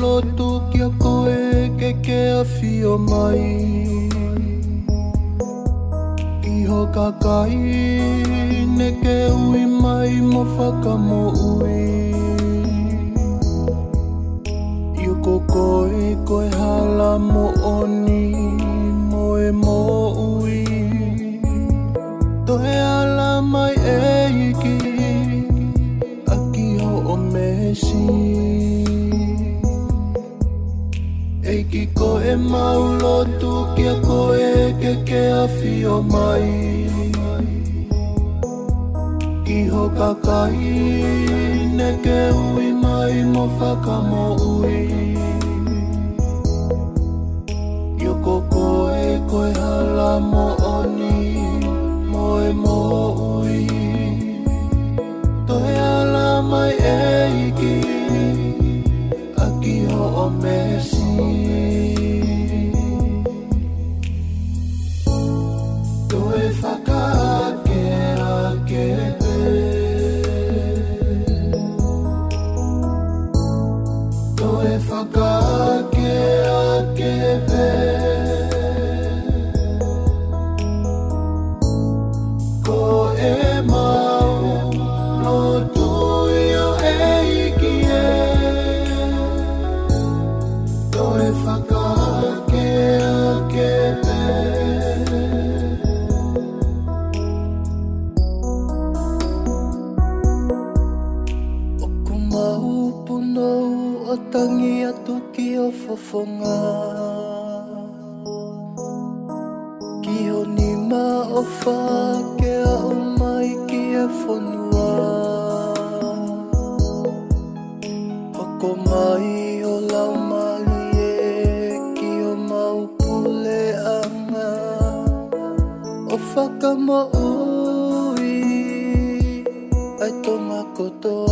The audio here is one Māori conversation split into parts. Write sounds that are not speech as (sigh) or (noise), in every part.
lotu kia koe ke ke a fio mai Iho ka kai ne ke ui mai mo whaka mo ui Iho ko koe koe hala mo oni mo e mo ui Tohe ala mai eiki Aki ho o mesi Aki ho o mesi ko e maulo tu ke ko e ke ke a fio mai ki ho ka kai ne ke ui mai mo fa ka mo ui yo ko ko e ko e hala mo oni nga Kiho ni ma ofa wha Ke a o mai ki a whanua Hako mai o lau mali e Ki o mau pule anga O ui Ai tonga kotoa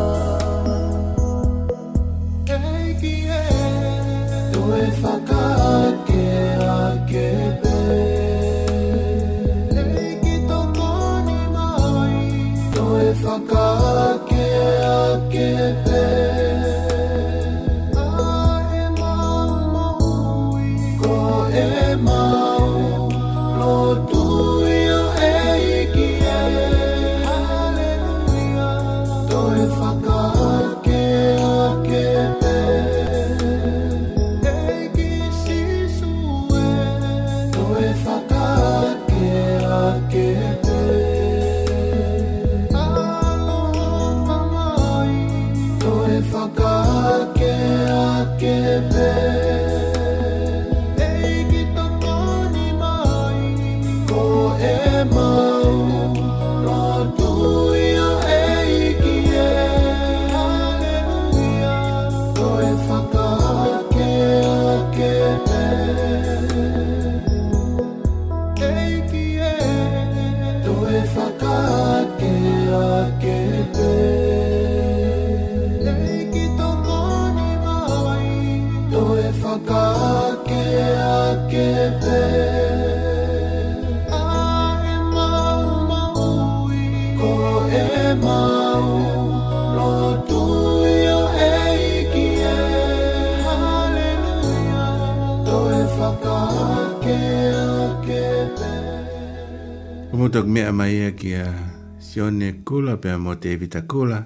Alpha mai e ia ki a Sione Kula pia mo te Evita Kula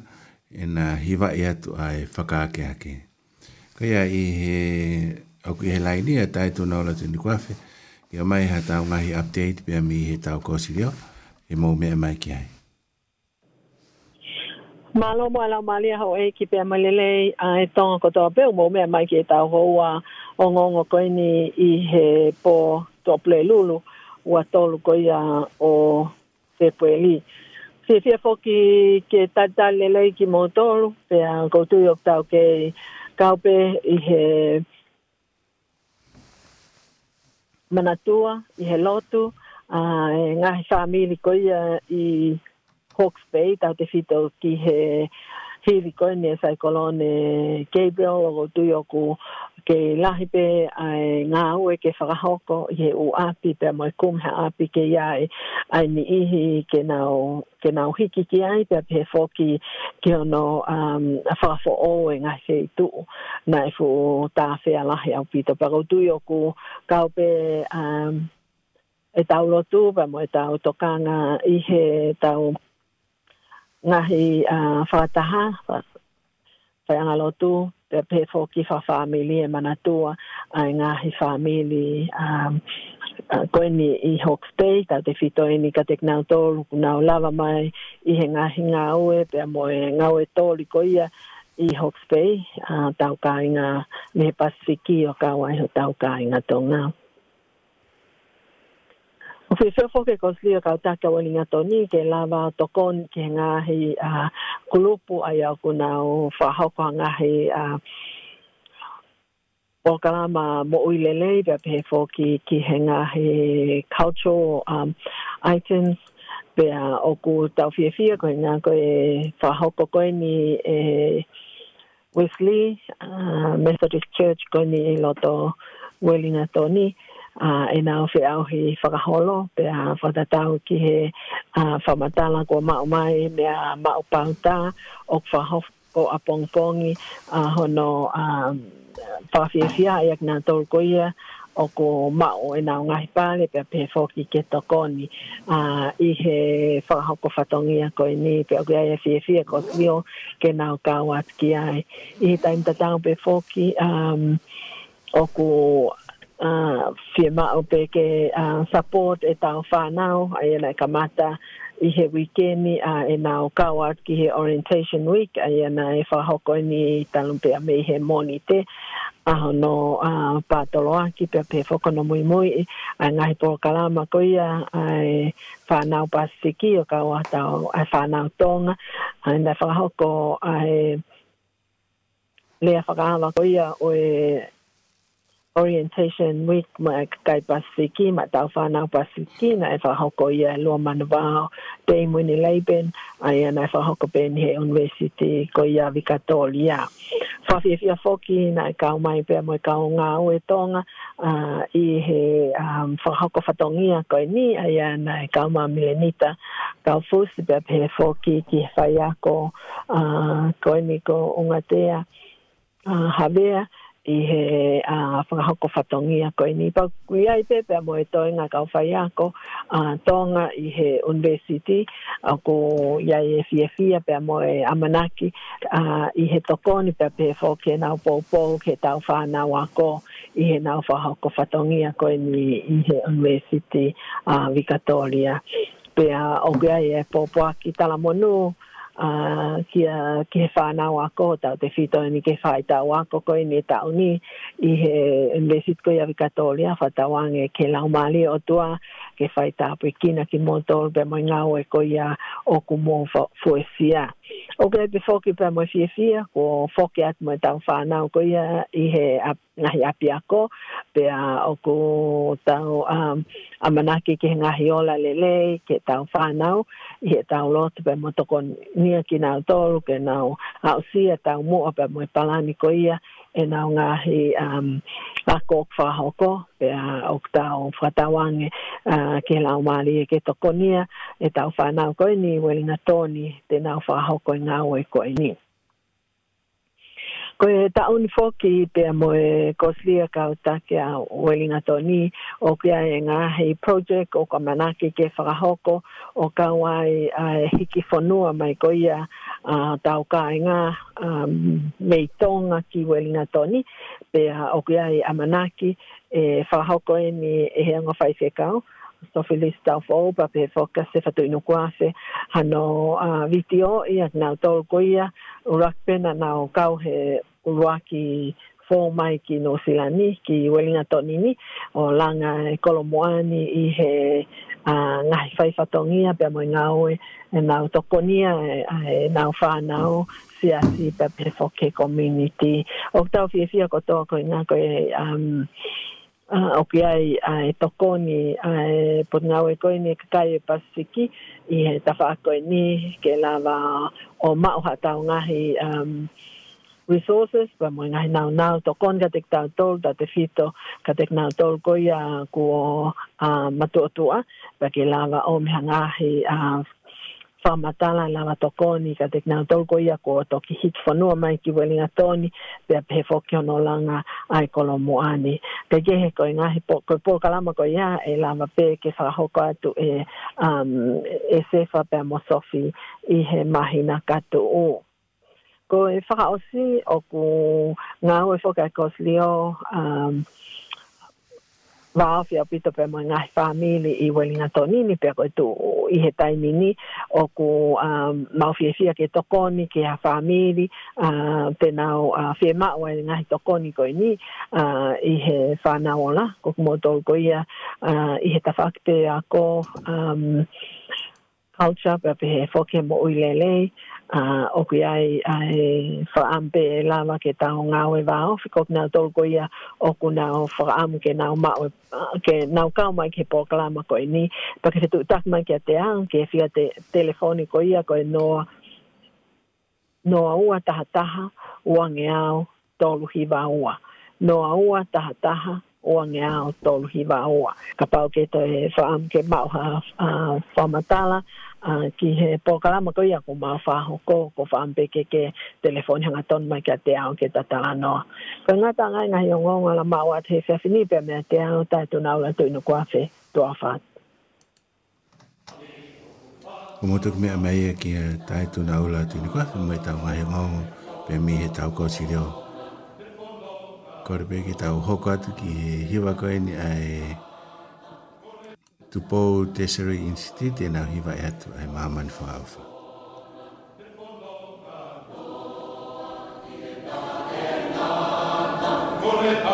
e nga hiwa i atu a e whaka ake ake. Kaya i he au ki he lai ni a tai tu naula tu ni kuafe i mai ha tau ngahi update pia mi he tau kosi leo e mo mea mai ki ai. Malo mo ala mali a hoa e ki pe mai lelei a e tonga kotoa peo mo mea mai ki e tau hoa o ngongo koini i he po tople lulu ua tolu koia o se fue ni se fue foki ke tal tal le ki motor pe a go tu yo tau ke kaupe i he manatua i he lotu a uh, nga family ko ia i Hawks Bay ta te fito ki he hiri ko ni sai kolone Gabriel o tu yo ku ke lahi pe ai ngā ue ke whakahoko i he o api pe mai kum he api ke iai e, ai ni ihi ke nao ke nao hiki ki ai pe pe foki ke no um, a whakafo o e ngā he i tu na e fu tā whea lahi au pito pa gautu i oku kau pe um, e tau rotu pe mo e tau tokanga i he tau ngā hi uh, whakataha whaianga lotu pe fo ki fa family e mana tua ai nga hi family um uh, ko ni i Hawke's Bay ka te fito e ni ka te knau tolu ku nau mai i he ngā hi ngā ue pe a moe ngā ue tolu ko ia i Hawke's Bay uh, tau ka i me pasiki o ka ho tau ka i ngā tonga Ofe se fo ke kosli ka ta ka wani nga toni ke lava tokon ke nga hi a kulupu aya kuna o fa ha ko nga hi a o kala ma mo uilele da pe fo ki ki henga hi cultural um items pe a o ku ta fie fie ko nga ko e fa ha ko ko ni e Wesley Methodist Church ko ni e loto Wellington ni uh, e nā o whiau he whakaholo pe a whatatau ki he uh, whamatala kua mau mai me a mau pauta o whahof o a pongpongi hono a um, whawhiawhia e nā tōrko ia o ko mao e nā o ngahi pāle pe a pe whoki ke tokoni a uh, i he whakahoko whatongi a koe ni pe a kui whiawhia ko tio ke nā o kāwat ki ai i he taim tatau pe whoki um, o ko whema o peke uh, support e tau whanau a e nei i he weekend uh, e nā o kawat ki he orientation week a e nei whahoko ni i talumpea me he moni te a uh, no uh, pātolo aki pia pe whoko no mui mui e, a ngahi pō kalama ia, a e whanau pasiki o kawat a e whanau tonga a e whahoko a e lea whakaala koia o e orientation week ma kai pasiki ma tau fa na pasiki na e fa hoko ia lo manwa te mo ni leben ai na fa e hoko ben he university ko ia vikatolia fa fi fi foki na e ka mai pe mo e ka nga o tonga a i he um fa hoko fa tonga ko ni ai na ka ma milenita ka fus pe pe foki ki fa ya ko a ko ni ko unga te a uh, i he a uh, whakahoko whatongi ako i ni pakui ai pepe a moe toi ngā kau a uh, tonga i he university a ko iai e fia fia pe a moe amanaki a i he tokoni pe a pefo ke nau poupou ke tau whanau ako i he nau whakahoko whatongi ako i ni i he university a uh, Vikatoria pe a ogea e popoa ki tala monu kia ki he whānau ako, tau te whito ni ke whai tau ako koi ni tau ni i he mesit koi awi katolia, whatau ange ke laumali o tua, ke whai tau pui kina ki motor, be mai ngau e koi a oku mō fuesia. Fo, o ke te whoki pa mo fia fia, ko whoki atu mo tau whanau ko ia i he ngahi api ako, pe a o ko tau um, amanake ki he ngahi ola lelei, ke tau whanau, i he tau lotu pa mo toko nia ki nau tolu, ke nau hausia tau mua pa mo palani ko ia, e na o ngahi um, lako ok wha hoko, pe a ok tau whatawange uh, ke lau maari e ke tokonia, e tau whanau koe ni, weli na tōni, te nau wha hoko i e ngā oe koe ni. Ko e ta un foki pe mo e koslia ka ta ke a welinga toni o ke a en hei project o ka manaki ke whakahoko o ka wai a hiki whanua mai ko ia a tau ka e ngā mei tonga ki welinga toni pe o ke a manaki e whakahoko e ni e nga ngofai whekau so fi li staff o pa pe foca se fatu inu quase hanno a vitio e a na tol coia urak pena na o cauhe uruaki fo mai ki no silani ki welina tonini o langa e kolomoani i he a uh, nga fai fatongia pe mo nga o e na toponia e, e na fa na o si asi pe pe foke community o tau fi fi ko to ko nga ko e um, Ah, o ke ai a e tokoni a e potnau e koe ni ka kai e pasiki i he tawha koe ni ke lava o mao ha tau ngahi um, resources pa mo ngai nau nau to kon ka tek tau tol ta te fito ka tek nau tol ko ya ku a uh, matu atua pa ke lava o me ngahi a whamatala la watokoni ka te kina ko ia ko toki hit whanua mai ki welinga tōni pia pe whoki ono langa ai kolo moani. Ka kehe nga ngahi po, koi pōkalama koi ia e la mape ke whahoko atu e, um, e sefa pe mo sofi i he mahina katu o. Ko e whakaosi o ku ngā ue whoka kos lio um, Vaafia pito pe mai ngai family i welinga toni ni pe koe tu i he taimi ni o ku uh, mawhia fia ke tokoni ke a family uh, tenau uh, fie maua i ngai tokoni koe ni i he whanau ola koku mo tolu koe ia i he tawhakte a ko um, culture pe pe he foke mo uilelei a o ki ai ai fa ampe e la ma ke ta un au e va o fiko na to ko ia o ku na o fa am ke na ma ke na ka ma ke po kla ma ko ni pa ke tu tak ma ke te an ke fia te telefoniko ia ko no no a ua ta ta ha o ange ao to lu hi va ua no a ua ta ta ha o ange ao to lu hi va ua ka pa ke to e fa am ke ma ha fa matala uh, uh, ki he pokalama ko ia ko ma fa ho ko ko fa ampe ke ke telefon hanga ton mai ka te au ke tata no ko na ta ngai ngai yo ngong ala ma wa te fa fini pe me te au ta tu na ala tu no kwa fe to afa ko mo tuk me a mai ki ta tu na ala tu no kwa fe mai ta wa yo ngong pe mi he ta ko si ko re pe ki ta ho ko ki hi ba ko ni ai Du på Desiree Institut, den auch hier war, er hat ein Mann vorauf. Amen.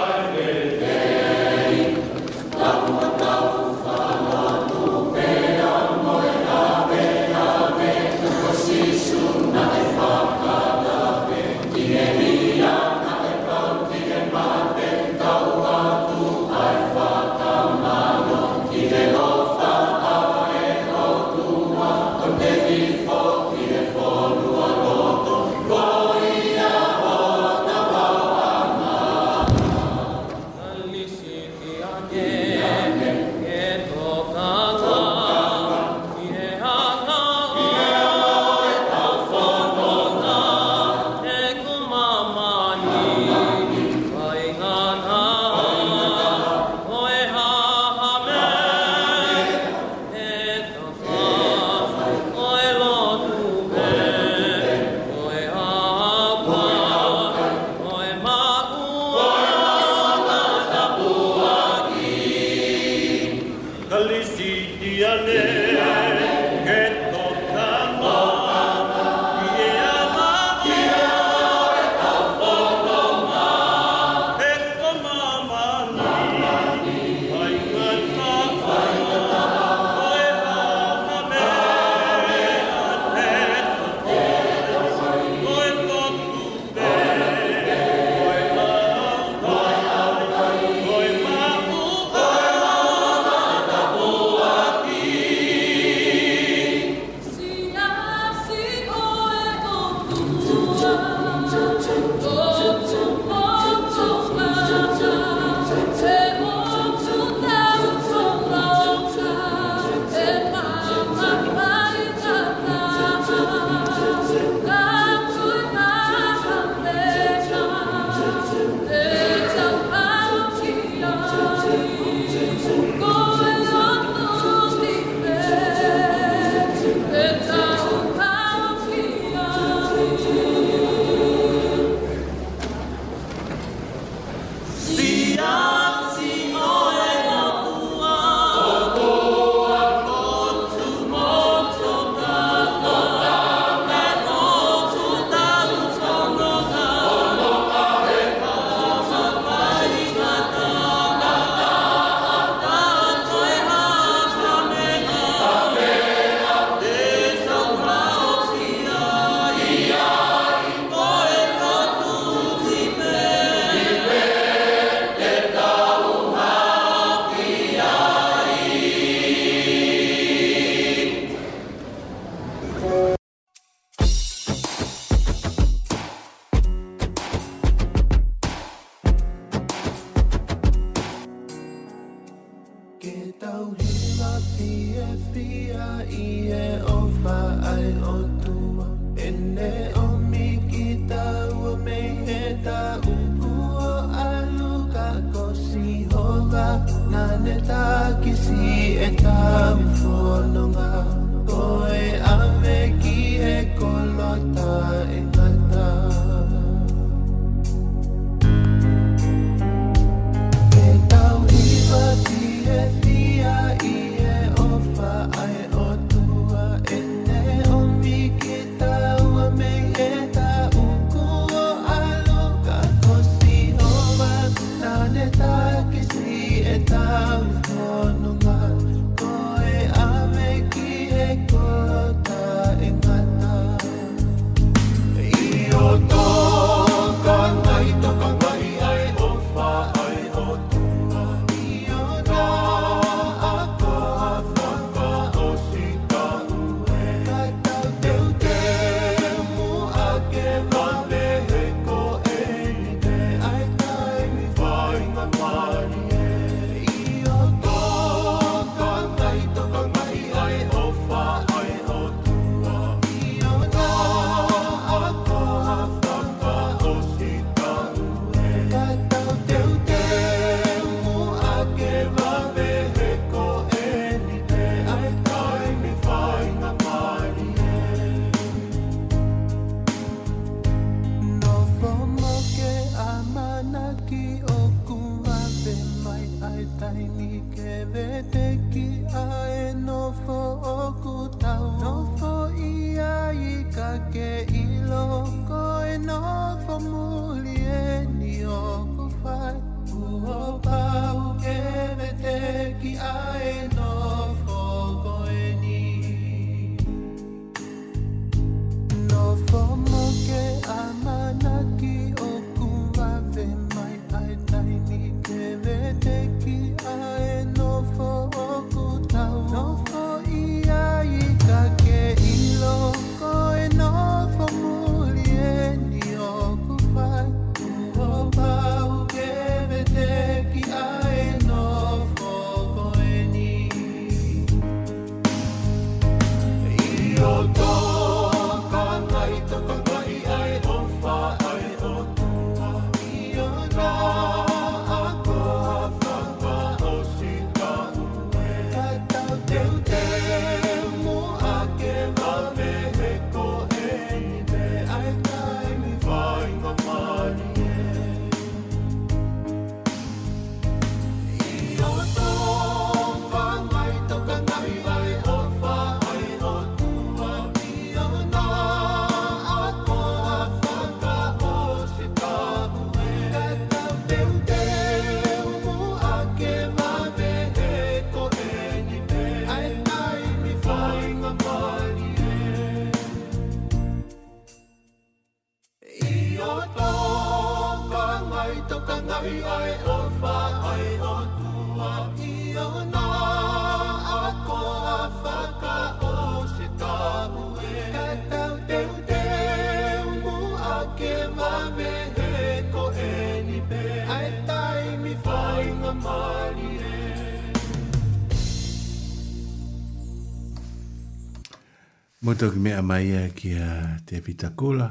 Mwoto ki mea mai ia ki a te pitakula,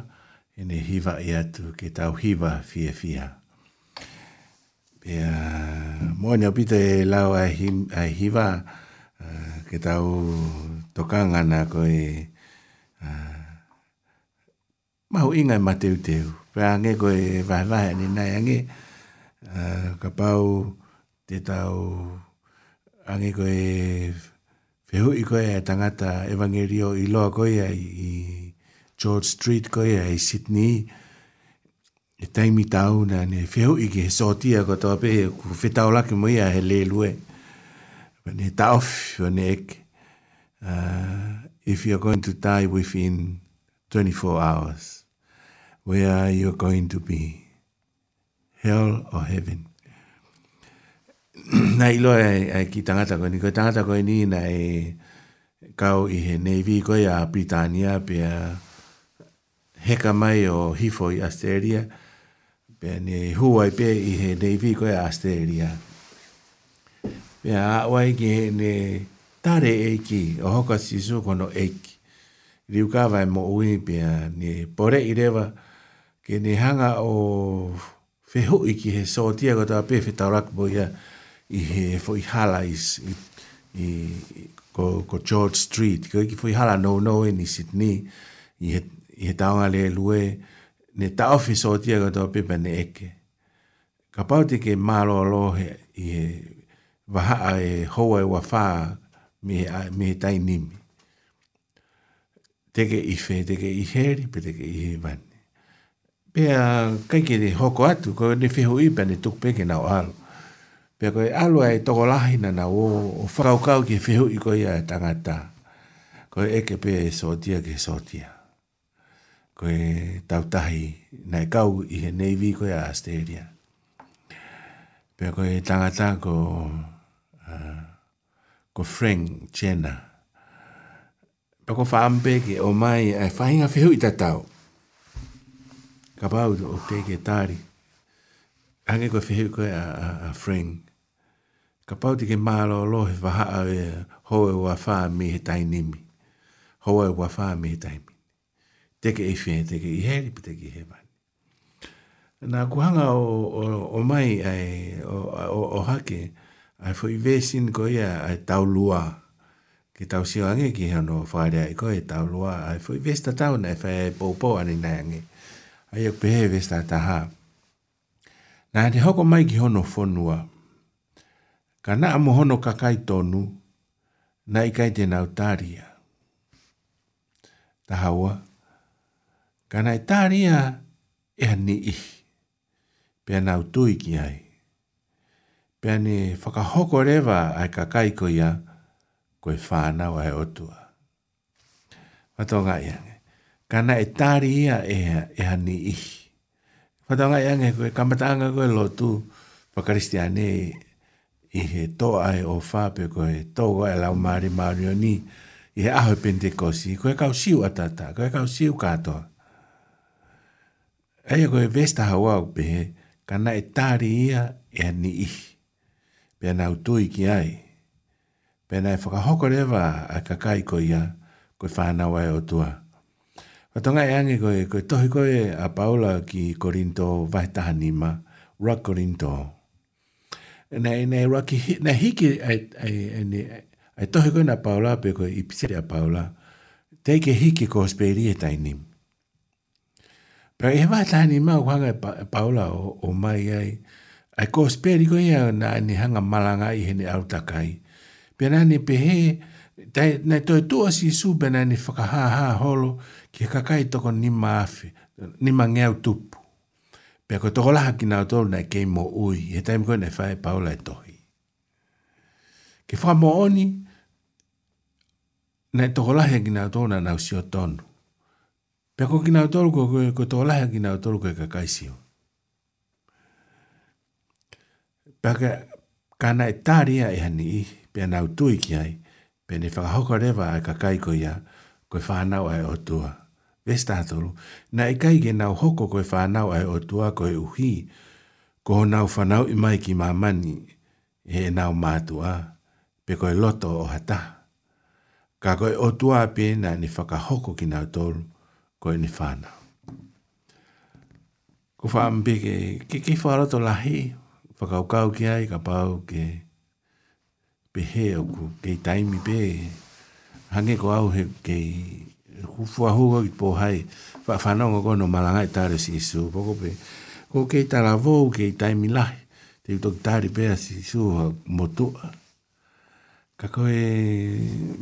ene hiva i atu ki tau hiva fia fia. Pea, mwoni au pita e lau a hiva, eh, ki tau tokanga na koe, eh, mahu inga i mateu teu. Pea nge koe vahe vahe ni nai ange, eh, ka pau te tau, ange koe Fehu i koea tangata evangelio i loa koea i George Street koea i Sydney. E taimi tauna ne fehu i ke sotia ko toa pe ku fetau laki mo ia he lelue. Ne taof ne ek. Uh, if you're going to die within 24 hours, where are you going to be, hell or heaven. (clears throat) na ilo e, e ki tangata koe ni koe tangata koe ni na e kau i he Navy koe a Britania pe a heka mai o hifo i Asteria pe a ne huwai pe i he Navy koe a Asteria pe a awai ki he ne tare eiki o hoka sisu kono eiki riu kawa e mo ui pe a ne pore i rewa ke ne hanga o fehu iki he sotia kota pe fe taurak boi a i he foi halais i, i ko, ko George Street ko ki foi hala no no e in Sydney i he i he taonga le lue ne ta office o tia gato pepe ne eke ka pau te ke malo alo he i he waha a e hoa e wafa me, me he tai nimi teke i fe teke i heri pe teke i he vane pe a kai ke de hoko atu ko ne feho i pa ne tuk peke nao alo pe ko alu ai to na na o o fau kau ki fehu i ko ia tangata ko e ke pe so ke sotia. tia ko e na e kau i he nevi ko ia asteria pe ko tangata ko uh, ko frank chena pe ko faampe ki o mai e fahinga fehu i tatau kapau o te ke tari Ange ko fihiko a, a, a friend ka pau te ke mālo lohi whahaa e hoa ua whaa mi he tainimi. Hoa ua whaa mi he tainimi. Teke i whene, teke i heri, pa teke i he vani. Nā kuhanga o, o, mai ai, o, o, o hake, ai fo i vesin ko ia ai tau lua. Ke tau sio ange ki hano whaarea i koe tau lua. Ai fo i vesta tau nei whae ai poupo ane nai ange. Ai ok pehe ta taha. Nā te hoko mai ki hono fonua. Nā ka naa mohono ka kai tonu, na i kai tēnau tāria. Ta hawa, ka nai tāria e ni i, pia nau tui ki ai. Pia ne whakahoko rewa ai ka kai ko ia, koe whānau ai otua. Matonga iange, ka nai tāria e, e ni i. Matonga iange, koe kamatanga koe lotu, pa kristiane e, i he toa e o whape ko he toa e lau maari maari o ni i he aho pentekosi ko e kau siu atata ko e kau siu katoa e ko e vesta hawa o pehe ka na e tari ia e ni i pe na utui ki ai pe na e whakahoko rewa a kakai ko ia ko e whanau ai o tua ko tonga e ange ko e ko e tohi ko a paula ki korinto vahetaha nima rock korinto korinto nei nei raki na hiki ai ai ni ai to hiko na paula pe ko i pisi a paula te ke hiki ko speria e tai ni pe e va tai e ni ma kwa paula o, o mai ai ai ko speri ko ia na ni hanga malanga i hene au takai pe na ni pe he tai na to to si su be na ni faka ha ha holo ki kakai to ko ni mafi ni mangeu tupu Pea koe toko laha ki nao tolu nai kei mo ui, he taim koe nai whae paula e tohi. Ke wha mo oni, nai toko laha ki nao tolu nai nao si o tonu. Pea koe ki nao tolu koe koe koe toko laha ki nao tolu koe ka kaisio. Pea koe ka nai tāria e hani i, pea nao tui ki ai, pea ni whakahoko rewa ai ka kai ia, koe whanau ai o tua. Pea Vestatolu, na e kai ge nau hoko koe whanau ai o tua koe uhi, ko ho nau whanau i mai ki mamani, he e nau mātua, pe koe loto o hata. Ka koe o tua pe na ni whakahoko ki nau tolu, koe ni whanau. Ko whaampe ki ki ke roto lahi, whakaukau ki ai, ka pau ke, pe he o ku, ke taimi pe, hange ko au he kei fua hoga ki po hai fa fa no go no malanga ta re si su poco pe ko ke ta la vo ke ta mi la te to ta ri pe si su mo to ka ko e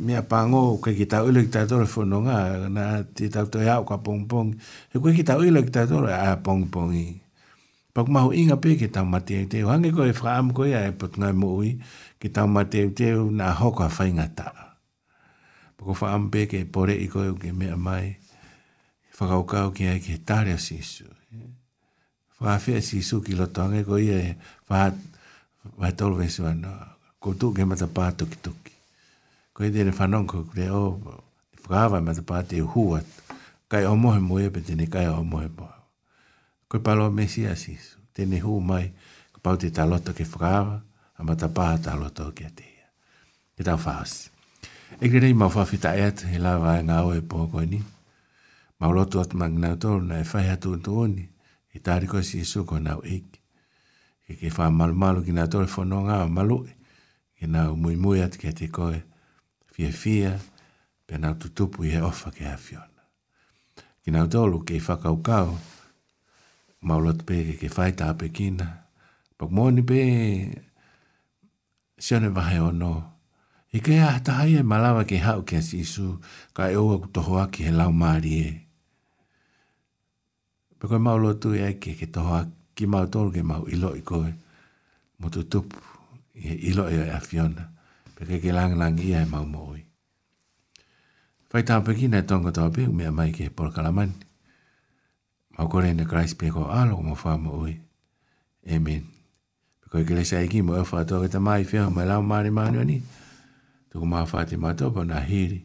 me apango ke ki ta o le ta telefono nga na ti ta to ya ka pong pong e ko ki ta o le ta tole a pong pong i pa ma ho inga pe ke ta ma ti te hange ko e fra am ko ya e pot nga mo i ki ta ma te te na ho ka fa inga ta Pako wha ampe ke pore i koe ke mea mai. Whakau kau ki ai ke tare si isu. Wha fia si isu ki loto ange ko ia e wha tolu vesu anō. Ko tu ke mata pā tuki tuki. Ko i tere whanong ko kre o whakawa mata pā te hua. Kai o mohe moe pe tene kai o mohe moa. Ko i palo me si asi Tene hu mai ka pau te taloto ke whakawa a mata pā taloto ke atea. Ke tau whaasi. E kere i mau whawhita e ate, he lawa e ngāo e pōko ni. Mau loto atu mangina tōru na e whai atu atu oni, e tāri koe si isu koe nāo eiki. Ke ke wha malu malu ki nā tōru whono ngā o malu e, ke nāo mui mui atu ki te koe, fia fia, pe nāo tutupu i he ofa ke a fiona. Ki nāo tōru ke i whakau kau, mau loto pe ke ke whai tāpe kina, pak mōni pe, sione vahe o noo, He kea atahai e malawa ke hau kia si isu, ka e oa kutoho aki he lau maari e. Pako e maulo tu e aike ke toho aki mau tolu ke mau ilo i koe, motu tupu, e ilo e a fiona, peke ke langlang ia e mau mooi. Fai tau peki nei tonga tau peku mea mai ke pola kalamani. Mau kore ne kreis peko alo mo wha mo ui. Amen. Peko i kilesa eki mo e wha toa ke ta mai fia ho mai lau maari maanio ni. Amen tuku maafaa te matau pa nahiri,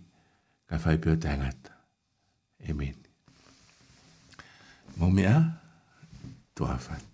ka fai pio tangata. Amen. Mumia, tuafati.